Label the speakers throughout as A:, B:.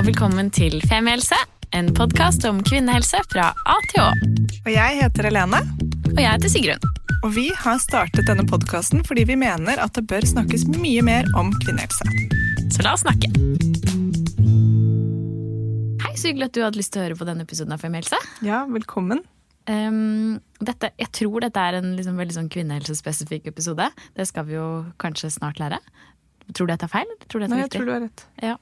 A: Og velkommen til Femihelse, en podkast om kvinnehelse fra A til Å.
B: Og jeg heter Helene,
A: Og jeg heter Sigrun.
B: og vi har startet denne podkasten fordi vi mener at det bør snakkes mye mer om kvinnehelse.
A: Så la oss snakke. Hei, så hyggelig at du hadde lyst til å høre på denne episoden av Femihelse.
B: Ja, velkommen.
A: Um, dette, jeg tror dette er en liksom veldig sånn kvinnehelsespesifikk episode. Det skal vi jo kanskje snart lære. Tror du jeg tar feil? Tror
B: Nei, jeg tror du har rett.
A: Ja.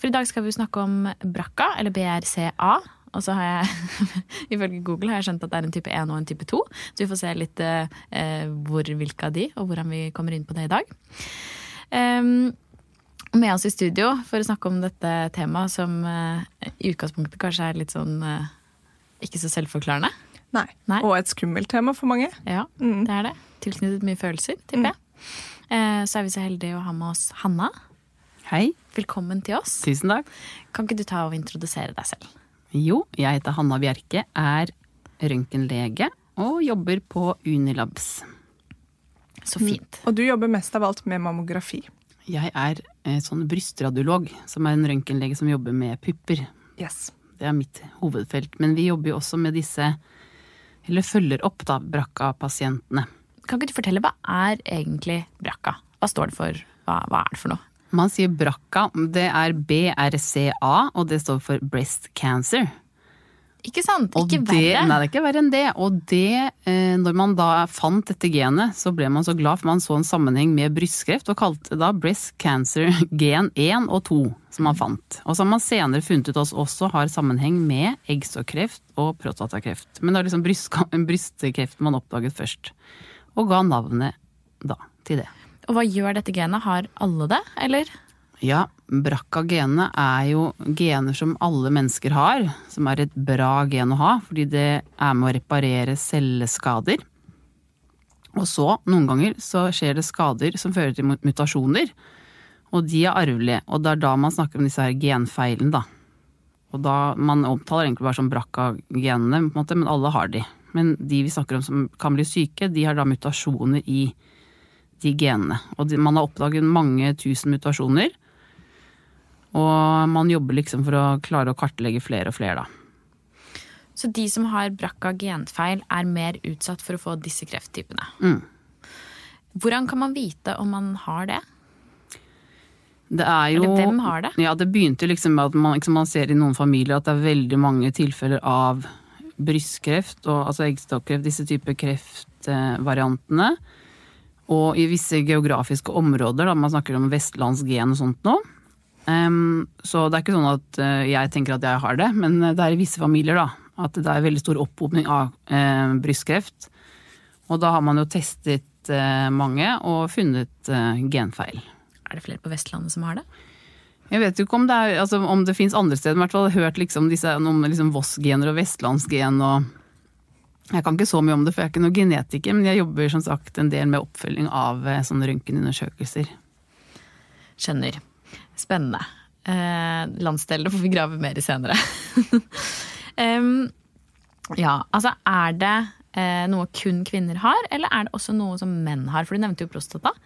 A: For i dag skal vi snakke om BRCA, eller BRCA. Og så har jeg, ifølge Google har jeg skjønt at det er en type 1 og en type 2. Så vi får se litt eh, hvor, hvilke av de, og hvordan vi kommer inn på det i dag. Um, med oss i studio for å snakke om dette temaet som uh, i utgangspunktet kanskje er litt sånn uh, ikke så selvforklarende.
B: Nei.
A: Nei.
B: Og et skummelt tema for mange.
A: Ja,
B: Mm.
A: det er det. Tilknyttet mye følelser, tipper jeg. Eh, så er vi så heldige å ha med oss Hanna.
C: Hei,
A: Velkommen til oss.
C: tusen takk.
A: Kan ikke du ta og introdusere deg selv?
C: Jo, jeg heter Hanna Bjerke, er røntgenlege og jobber på Unilabs.
A: Så fint.
B: Og du jobber mest av alt med mammografi.
C: Jeg er eh, sånn brystradiolog, som er en røntgenlege som jobber med pupper.
B: Yes.
C: Det er mitt hovedfelt. Men vi jobber jo også med disse, eller følger opp da, BRCA-pasientene.
A: Kan ikke du fortelle hva er egentlig brakka? Hva står det for? Hva, hva er det for noe?
C: Man sier brakka. det er BRCA, og det står for breast cancer.
A: Ikke sant? Ikke
C: det,
A: verre.
C: Nei, det er ikke verre enn det. Og det, eh, når man da fant dette genet, så ble man så glad for man så en sammenheng med brystkreft, og kalte da breast cancer gen 1 og 2, som man fant. Og som man senere funnet ut også har sammenheng med eggstokkreft og prostatakreft. Men det er liksom bryst, brystkreft man oppdaget først. Og ga navnet da til det.
A: Og hva gjør dette genet? Har alle det, eller?
C: Ja, BRCA-genet er jo gener som alle mennesker har, som er et bra gen å ha, fordi det er med å reparere celleskader. Og så, noen ganger, så skjer det skader som fører til mutasjoner, og de er arvelige, og det er da man snakker om disse her genfeilene, da. Og da, man omtaler egentlig bare som BRCA-genene, måte, men alle har de. Men de vi snakker om som kan bli syke, de har da mutasjoner i de genene. Og de, man har oppdaget mange tusen mutasjoner. Og man jobber liksom for å klare å kartlegge flere og flere, da.
A: Så de som har brakka genfeil, er mer utsatt for å få disse krefttypene.
C: Mm.
A: Hvordan kan man vite om man har det?
C: Det er jo
A: Eller hvem har det?
C: Ja, det begynte liksom med at man, liksom, man ser i noen familier at det er veldig mange tilfeller av brystkreft og altså eggstokkreft, disse typer kreftvariantene. Og i visse geografiske områder, da man snakker om vestlandsgen og sånt nå. Um, så det er ikke sånn at eh, jeg tenker at jeg har det, men det er i visse familier da, at det er veldig stor opphopning av eh, brystkreft. Og da har man jo testet eh, mange og funnet eh, genfeil.
A: Er det flere på Vestlandet som har det?
C: Jeg vet jo ikke om det, er, altså, om det finnes andre steder, men jeg har hørt liksom disse, om liksom Voss-gener og vestlandsgen og Jeg kan ikke så mye om det, for jeg er ikke noen genetiker, men jeg jobber som sagt en del med oppfølging av eh, sånne røntgenundersøkelser.
A: Skjønner. Spennende. Eh, landsdelene får vi grave mer i senere. um, ja, altså er det eh, noe kun kvinner har, eller er det også noe som menn har? For du nevnte jo prostata.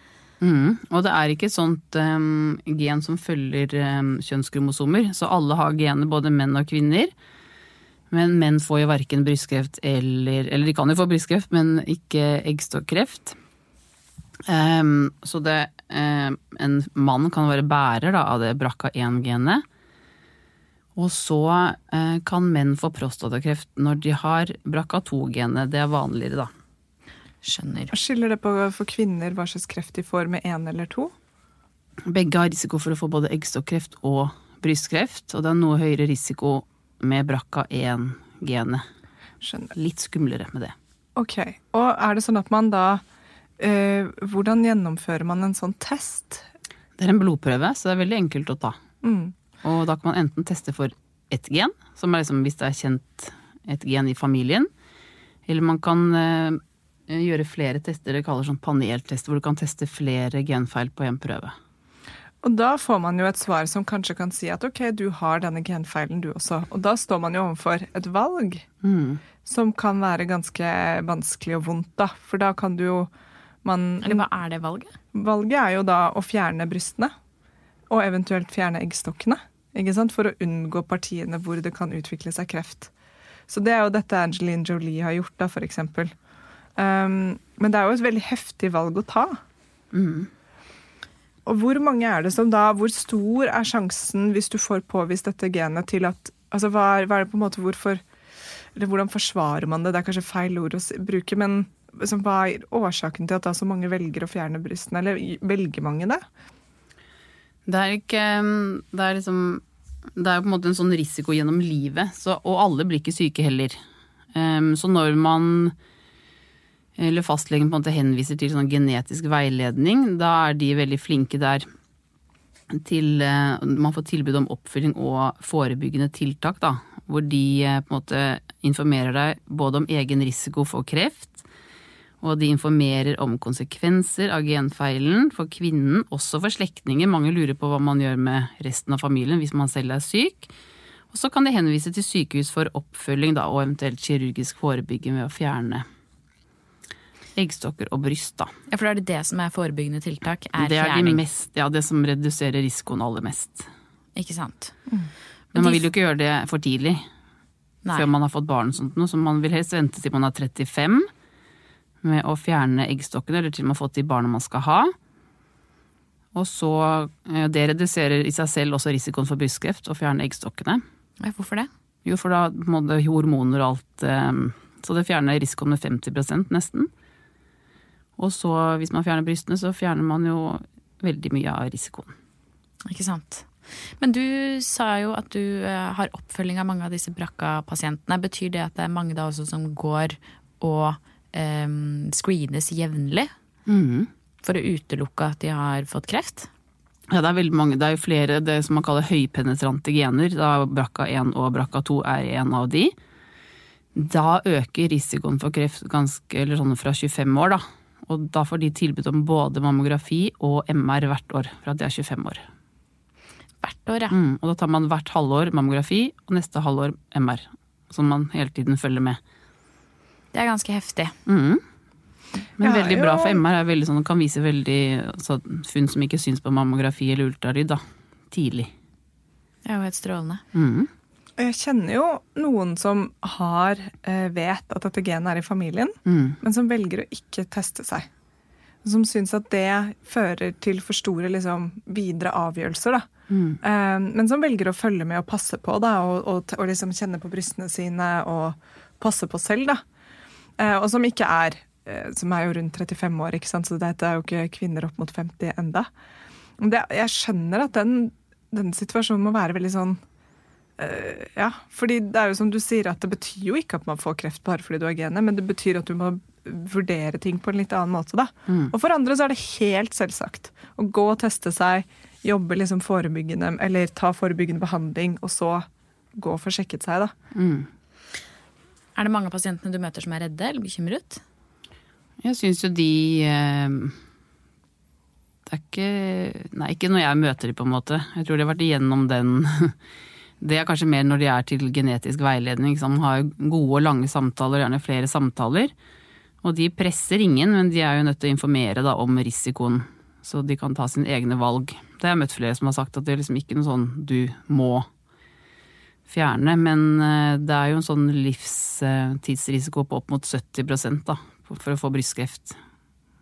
C: Mm. Og det er ikke et sånt um, gen som følger um, kjønnskromosomer, så alle har gener, både menn og kvinner. Men menn får jo verken brystkreft eller Eller de kan jo få brystkreft, men ikke eggstokkreft. Um, så det um, En mann kan være bærer da, av det BRCA1-genet. Og så uh, kan menn få prostatakreft når de har BRCA2-genet. Det er vanligere, da.
A: Skjønner.
B: Skiller det på for kvinner hva slags kreft de får med én eller to?
C: Begge har risiko for å få både eggstokkreft og brystkreft, og det er noe høyere risiko med BRCA1-genet.
B: Skjønner.
C: Litt skumlere med det.
B: Ok. Og er det sånn at man da øh, Hvordan gjennomfører man en sånn test?
C: Det er en blodprøve, så det er veldig enkelt å ta.
B: Mm.
C: Og da kan man enten teste for ett gen, som er liksom hvis det er kjent et gen i familien. Eller man kan eh, gjøre flere tester, det kalles sånn paneltester, hvor du kan teste flere genfeil på en prøve.
B: Og da får man jo et svar som kanskje kan si at ok, du har denne genfeilen du også. Og da står man jo overfor et valg
C: Mm.
B: som kan være ganske vanskelig og vondt, da. For da kan du jo man,
A: Eller hva er det valget?
B: Valget er jo da å fjerne brystene. Og eventuelt fjerne eggstokkene. Ikke sant? For å unngå partiene hvor det kan utvikle seg kreft. Så det er jo dette Angeline Jolie har gjort, da, for eksempel. Um, men det er jo et veldig heftig valg å ta.
C: Mm.
B: Og hvor mange er det som da Hvor stor er sjansen, hvis du får påvist dette genet, til at Altså hva er, hva er det på en måte Hvorfor Eller hvordan forsvarer man det? Det er kanskje feil ord å bruke, men liksom, hva er årsaken til at da så mange velger å fjerne brystene? Eller velger mange det?
C: Det er ikke Det er liksom Det er jo på en måte en sånn risiko gjennom livet, så, og alle blir ikke syke heller. Um, så når man eller fastlegen på en måte henviser til sånn genetisk veiledning, da er de veldig flinke der til eh, Man får tilbud om oppfølging og forebyggende tiltak, da. Hvor de eh, på en måte informerer deg både om egen risiko for kreft, og de informerer om konsekvenser av genfeilen for kvinnen, også for slektninger. Mange lurer på hva man gjør med resten av familien hvis man selv er syk. Og så kan de henvise til sykehus for oppfølging da, og eventuelt kirurgisk forebygging ved å fjerne eggstokker og bryst. Da.
A: Ja, for da er det det som er forebyggende tiltak, er,
C: det er de mest, ja, det som reduserer risikoen aller mest.
A: Ikke sant?
C: Men man vil jo ikke gjøre det for tidlig,
A: Nei.
C: før man har fått barn. og sånt, noe, så man vil helst vente til man er 35 med å fjerne eggstokkene, eller til man har fått de barna man skal ha. Og så, eh, Det reduserer i seg selv også risikoen for brystkreft å fjerne eggstokkene.
A: Ja, Hvorfor det?
C: Jo, for da må det hormoner og alt eh, Så det fjerner risikoen med 50% nesten. Og så, hvis man fjerner brystene, så fjerner man jo veldig mye av risikoen.
A: Ikke sant. Men du sa jo at du eh, har oppfølging av mange av disse brakka-pasientene. Betyr det at det er mange da også som går og eh, screenes jevnlig?
C: Mm.
A: For å utelukke at de har fått kreft?
C: Ja, det er veldig mange. Det er jo flere det som man kaller høypenetrante gener. Da BRCA1 og BRCA2 er en av de. Da øker risikoen for kreft ganske, eller sånn fra 25 år, da. Og da får de tilbud om både mammografi og MR hvert år fra de er 25 år.
A: Hvert år, ja.
C: Mm, og da tar man hvert halvår mammografi, og neste halvår MR. Som man hele tiden følger med.
A: Det er ganske heftig.
C: Mm. Men
B: Ja,
C: veldig bra, for MR er veldig sånn, kan vise veldig altså, funn som ikke syns på mammografi eller ultralyd, da. Tidlig.
A: Det er jo helt strålende.
C: Mm.
B: Jeg kjenner jo noen som har, eh, vet at dette genet er i familien,
C: Mm.
B: men som velger å ikke teste seg. Som syns at det fører til for store liksom, videre avgjørelser. Da.
C: Mm.
B: Eh, men som velger å følge med og passe på, da, og, og, og liksom kjenne på brystene sine og passe på selv. Da. Eh, og som ikke er Som er jo rundt 35 år, ikke sant? så dette er jo ikke kvinner opp mot 50 enda. Det, jeg skjønner at den, den situasjonen må være veldig sånn Ja, fordi det er jo som du sier, at det betyr jo ikke at man får kreft bare fordi du har genet, men det betyr at du må vurdere ting på en litt annen måte, da.
C: Mm.
B: Og for andre så er det helt selvsagt å gå og teste seg, jobbe liksom forebyggende, eller ta forebyggende behandling, og så gå og få sjekket seg, da.
C: Mm.
A: Er det mange av pasientene du møter som er redde eller bekymret?
C: Jeg syns jo de eh, Det er ikke Nei, ikke når jeg møter de på en måte. Jeg tror de har vært igjennom den Det er kanskje mer når de er til genetisk veiledning, Liksom. har gode og lange samtaler, gjerne flere samtaler. Og de presser ingen, men de er jo nødt til å informere da, om risikoen, så de kan ta sine egne valg. Det har jeg møtt flere som har sagt at det er liksom ikke noe sånn du må fjerne, men eh, det er jo en sånn livstidsrisiko på opp mot 70 da, for å få brystkreft.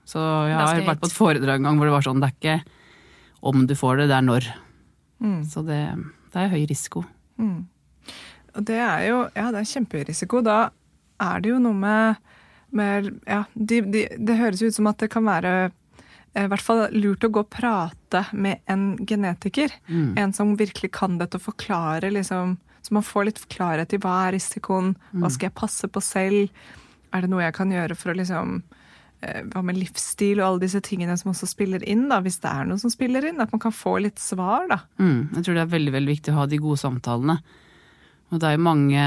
C: Så jeg har vært på et foredrag en gang hvor det var sånn, det er ikke om du får det, det er når.
B: Mm.
C: Så det, det er høy risiko.
B: Mm. Og det er jo ja, det er kjempehøy risiko. Da er det jo noe med, med ja, de, de, Det høres ut som at det kan være eh, i hvert fall lurt å gå og prate med en genetiker.
C: Mm.
B: En som virkelig kan dette og forklare, liksom, så man får litt klarhet i hva er risikoen, hva skal jeg passe på selv, er det noe jeg kan gjøre for å liksom hva med livsstil og alle disse tingene som også spiller inn, da, hvis det er noe som spiller inn? At man kan få litt svar, da.
C: Mm, jeg tror det er veldig veldig viktig å ha de gode samtalene. Og det er jo mange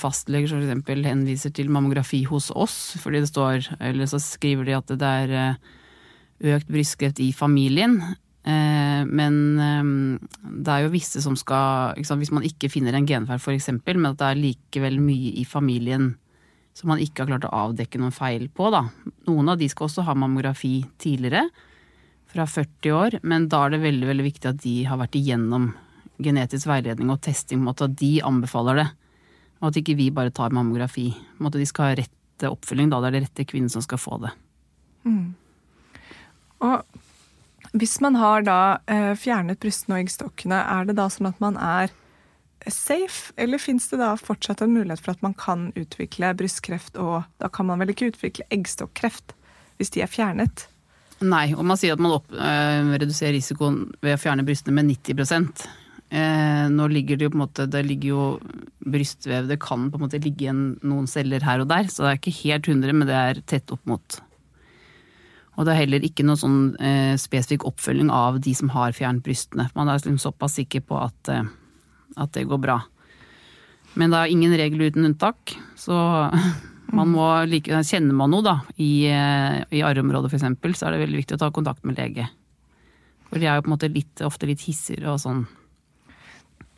C: fastleger som f.eks. henviser til mammografi hos oss, fordi det står Eller så skriver de at det er eh, økt brystkreft i familien. Eh, Men eh, det er jo visse som skal sant, Hvis man ikke finner en genfeil f.eks., men at det er likevel mye i familien som man ikke har klart å avdekke noen feil på, da. Noen av de skal også ha mammografi tidligere, fra 40 år, men da er det veldig, veldig viktig at de har vært igjennom genetisk veiledning og testing, på en måte at de anbefaler det. Og at ikke vi bare tar mammografi. På en måte de skal ha rett oppfølging, da det er det rette kvinnen som skal få det.
B: Og hvis man har da eh, fjernet brystene og eggstokkene, er det da sånn at man er safe, eller fins det da fortsatt en mulighet for at man kan utvikle brystkreft, og da kan man vel ikke utvikle eggstokkreft hvis de er fjernet?
C: Nei, og man sier at man opp, øh, reduserer risikoen ved å fjerne brystene med 90 eh, Nå ligger det jo på en måte Det ligger jo brystvev Det kan på en måte ligge igjen noen celler her og der, så det er ikke helt 100, men det er tett opp mot. Og det er heller ikke noen sånn eh, spesifikk oppfølging av de som har fjernet brystene. Man er liksom såpass sikker på at, eh, at det går bra. Men det er ingen regel uten unntak, så man må like, Kjenner man noe da, i, i arrområdet eksempel, så er det veldig viktig å ta kontakt med lege. For de er jo på en måte litt, ofte litt hissigere og sånn.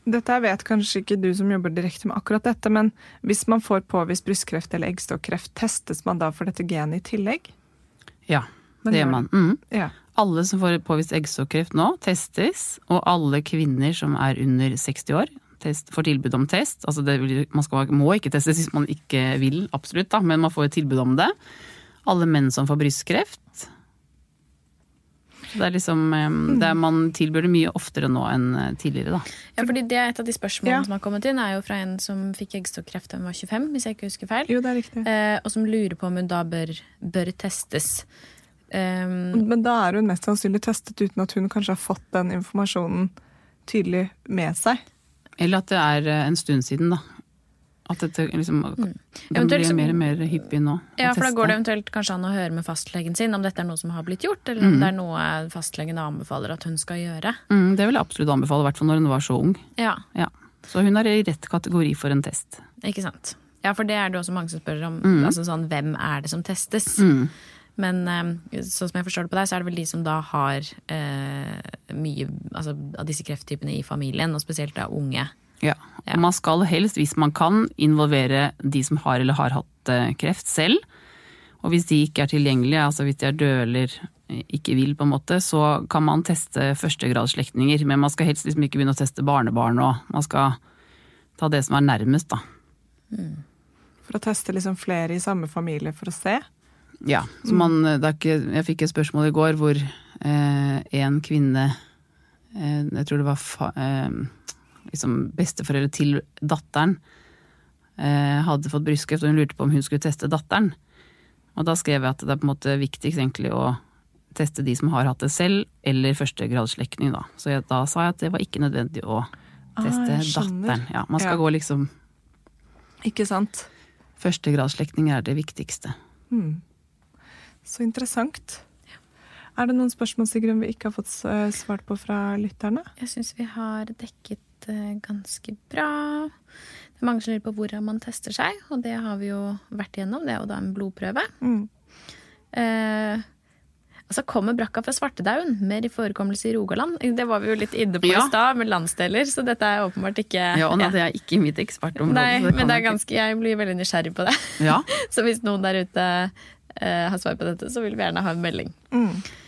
B: Dette vet kanskje ikke du som jobber direkte med akkurat dette, men hvis man får påvist brystkreft eller eggstokkreft, testes man da for dette genet i tillegg?
C: Ja, det
B: gjør
C: man. Mm.
B: Ja.
C: Alle som får påvist eggstokkreft nå, testes. Og alle kvinner som er under 60 år, test, får tilbud om test. Altså det, man skal, må ikke testes hvis man ikke vil, absolutt, da, men man får et tilbud om det. Alle menn som får brystkreft. Så Det er liksom, eh, det er, Man tilbyr det mye oftere nå enn eh, tidligere, da.
A: Ja, fordi det er Et av de spørsmålene
B: Ja.
A: som har kommet inn, er jo fra en som fikk eggstokkreft da hun var 25, hvis jeg ikke husker feil.
B: Jo, det er riktig.
A: Eh, og som lurer på om hun da bør, bør testes. Um,
B: Men da er hun mest sannsynlig testet uten at hun kanskje har fått den informasjonen tydelig med seg.
C: Eller at det er eh, en stund siden, da. At dette liksom Det blir mer og mer hyppig nå.
A: ja, for da går det eventuelt kanskje an å høre med fastlegen sin om dette er noe som har blitt gjort, eller
C: Mm.
A: om det er noe fastlegen anbefaler at hun skal gjøre.
C: Mm, det vil jeg absolutt anbefale, i hvert fall når hun var så ung.
A: Ja,
C: Ja. Så hun er i rett kategori for en test.
A: ikke sant. Ja, for det er det også mange som spør om.
C: Mm.
A: Altså sånn, hvem er det som testes? Men eh, sånn som jeg forstår det på deg, så er det vel de som da har eh, mye altså, av disse krefttypene i familien, og spesielt da unge.
C: Ja.
A: Ja.
C: Man skal helst, hvis man kan, involvere de som har eller har hatt eh, kreft selv. Og hvis de ikke er tilgjengelige, altså hvis de er døde eller ikke vil, på en måte, så kan man teste førstegradsslektninger. Men man skal helst liksom ikke begynne å teste barnebarn og man skal ta det som er nærmest, da.
B: For å teste liksom flere i samme familie for å se.
C: Ja, så man, er ikke, jeg fikk et spørsmål i går hvor eh, en kvinne, eh, jeg tror det var fa, eh, liksom besteforeldre til datteren, eh, hadde fått brystkreft og hun lurte på om hun skulle teste datteren. Og da skrev jeg at det er på en måte viktigst egentlig å teste de som har hatt det selv, eller førstegradsslektning da. Så jeg, da sa jeg at det var ikke nødvendig å teste
B: Ah,
C: datteren. Ja, man skal
B: Ja.
C: gå liksom,
B: Ikke sant?
C: førstegradsslektning er det viktigste.
B: Så interessant. Er det noen spørsmål Sigrun, vi ikke har fått eh, svart på fra lytterne?
A: Jeg syns vi har dekket eh, ganske bra. Det er mange som lurer på hvordan man tester seg, og det har vi jo vært igjennom. Det er jo da en blodprøve.
B: Mm.
A: Eh, altså Kommer brakka fra svartedauden? Mer i forekommelse i Rogaland? Det var vi jo litt inne på
C: Ja.
A: i stad, med landsdeler, så dette er åpenbart ikke
C: Ja, og det er ikke mitt ekspertområde.
A: Nei, men det er
C: jeg
A: ganske, jeg blir veldig nysgjerrig på det.
C: Ja,
A: Så hvis noen der ute har svar på dette, så vil vi gjerne ha en melding.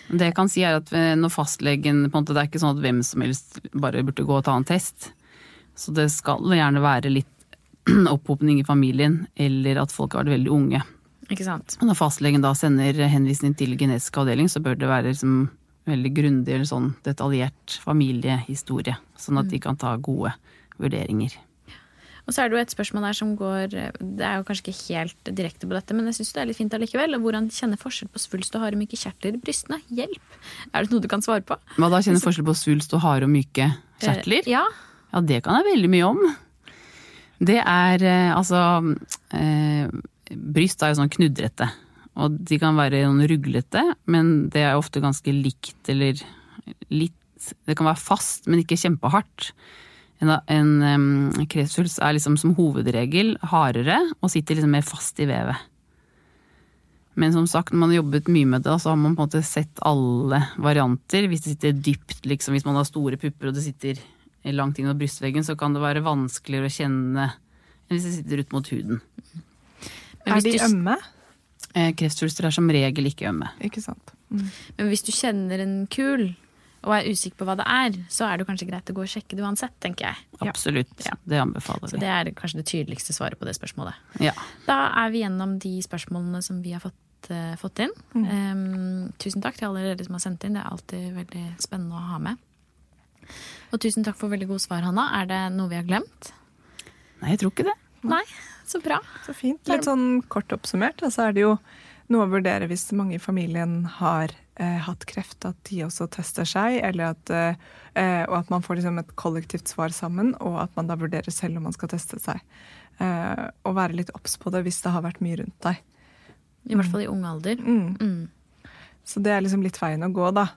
C: Det jeg kan si er at eh, når fastlegen på en måte, Det er ikke sånn at hvem som helst bare burde gå og ta en test. Så det skal gjerne være litt opphopning i familien, eller at folk har vært veldig unge.
A: Ikke sant?
C: Når fastlegen da sender henvisning til genetisk avdeling, så bør det være liksom veldig grundig eller sånn detaljert familiehistorie. Sånn at de kan ta gode vurderinger.
A: Og så er det jo et spørsmål der som går Det er jo kanskje ikke helt direkte på dette, men jeg syns det er litt fint allikevel. Hvordan kjenne forskjell på svulst og harde, myke kjertler i brystene? Hjelp! Er det noe du kan svare på?
C: Hva da kjenner forskjell på svulst og harde og myke kjertler?
A: Eh, ja.
C: Ja, det kan jeg veldig mye om. Det er eh, altså eh, Bryst er jo sånn knudrete. Og de kan være noen ruglete, men det er ofte ganske likt eller litt Det kan være fast, men ikke kjempehardt. En, en um, kreftsvulst er liksom som hovedregel hardere og sitter liksom mer fast i vevet. Men som sagt, når man har jobbet mye med det, så har man på en måte sett alle varianter. Hvis det sitter dypt, liksom, hvis man har store pupper og det sitter langt inn i brystveggen, så kan det være vanskeligere å kjenne enn hvis det sitter ut mot huden.
A: Men
B: Er de ømme?
C: Eh, Kreftsvulster er som regel ikke ømme.
B: Ikke sant. Mm.
A: men hvis du kjenner en kul og er usikker på hva det er, så er det kanskje greit å gå og sjekke det uansett, tenker jeg.
C: Absolutt.
A: Ja.
C: Det anbefaler vi.
A: Så det er kanskje det tydeligste svaret på det spørsmålet.
C: Ja.
A: Da er vi gjennom de spørsmålene som vi har fått, eh, fått inn.
B: Mm.
A: Um, tusen takk til alle dere som har sendt inn. Det er alltid veldig spennende å ha med. Og tusen takk for veldig gode svar, Hanna. Er det noe vi har glemt?
C: Nei, jeg tror ikke det.
A: Nei, så bra.
B: Så fint. Litt sånn kort oppsummert, så så er det jo noe å vurdere hvis mange i familien har hatt kreft, at de også tester seg, eller at, eh, eh, og at man får liksom et kollektivt svar sammen, og at man da vurderer selv om man skal teste seg. Eh, og være litt obs på det hvis det har vært mye rundt deg.
A: I hvert fall i ung alder.
B: Mm.
A: Mm.
B: Så det er liksom litt veien å gå, da.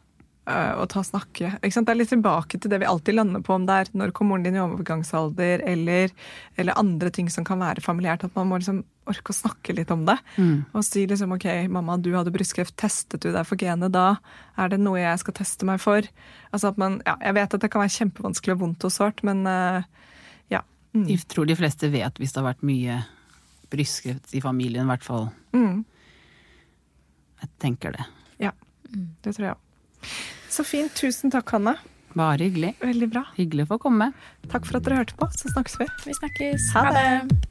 B: Eh, Å ta snakke. Det er litt tilbake til det vi alltid lander på om det er når kommer moren din i overgangsalder, eller, eller andre ting som kan være familiært. At man må liksom orke å snakke litt om det.
C: Mm.
B: Og si liksom OK, mamma, du hadde brystkreft, testet du deg for genet da? Er det noe jeg skal teste meg for? Altså at man, ja, Jeg vet at det kan være kjempevanskelig og vondt og sårt, men uh, ja. Mm.
C: Jeg tror de fleste vet hvis det har vært mye brystkreft i familien, i hvert fall.
B: Mm.
C: Jeg tenker det.
B: Ja, det tror jeg òg. Så fint. Tusen takk, Hanne.
C: Bare hyggelig.
B: Veldig bra.
C: Hyggelig å få komme.
B: Takk for at dere hørte på. Så snakkes vi.
A: Vi snakkes.
B: Ha det.